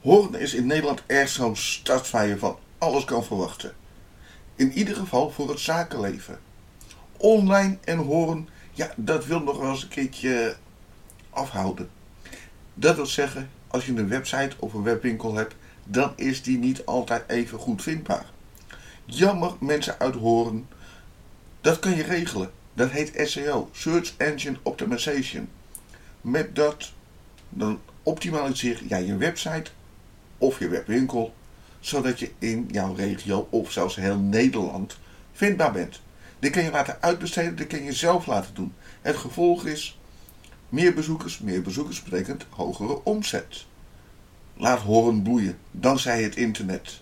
Hoorn is in Nederland erg zo'n stad waar je van alles kan verwachten. In ieder geval voor het zakenleven. Online en horen, ja, dat wil nog wel eens een keertje afhouden. Dat wil zeggen, als je een website of een webwinkel hebt, dan is die niet altijd even goed vindbaar. Jammer, mensen uit Horen. Dat kan je regelen. Dat heet SEO, Search Engine Optimization. Met dat dan optimaliseer jij je website of je webwinkel, zodat je in jouw regio of zelfs heel Nederland vindbaar bent. Dit kan je laten uitbesteden, dit kan je zelf laten doen. Het gevolg is meer bezoekers, meer bezoekers betekent hogere omzet. Laat horen bloeien, dankzij het internet.